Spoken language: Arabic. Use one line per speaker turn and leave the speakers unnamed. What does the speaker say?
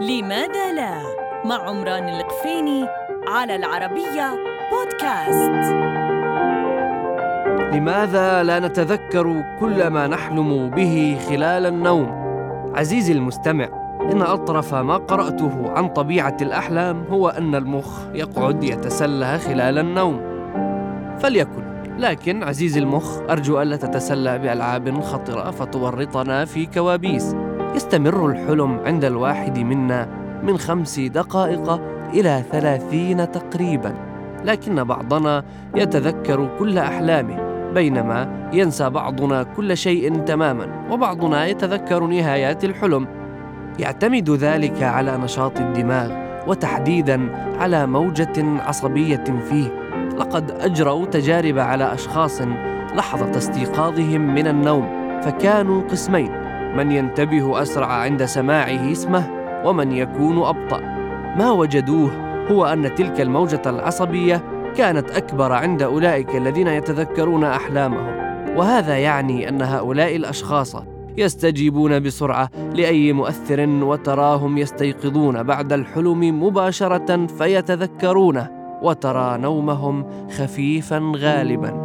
لماذا لا؟ مع عمران القفيني على العربية بودكاست.
لماذا لا نتذكر كل ما نحلم به خلال النوم؟ عزيزي المستمع إن أطرف ما قرأته عن طبيعة الأحلام هو أن المخ يقعد يتسلى خلال النوم. فليكن لكن عزيزي المخ أرجو ألا تتسلى بألعاب خطرة فتورطنا في كوابيس. يستمر الحلم عند الواحد منا من خمس دقائق إلى ثلاثين تقريبا. لكن بعضنا يتذكر كل أحلامه بينما ينسى بعضنا كل شيء تماما وبعضنا يتذكر نهايات الحلم. يعتمد ذلك على نشاط الدماغ وتحديدا على موجة عصبية فيه. لقد اجروا تجارب على أشخاص لحظة استيقاظهم من النوم فكانوا قسمين من ينتبه أسرع عند سماعه اسمه ومن يكون أبطأ. ما وجدوه هو أن تلك الموجة العصبية كانت أكبر عند أولئك الذين يتذكرون أحلامهم. وهذا يعني أن هؤلاء الأشخاص يستجيبون بسرعة لأي مؤثر وتراهم يستيقظون بعد الحلم مباشرة فيتذكرونه وترى نومهم خفيفا غالبا.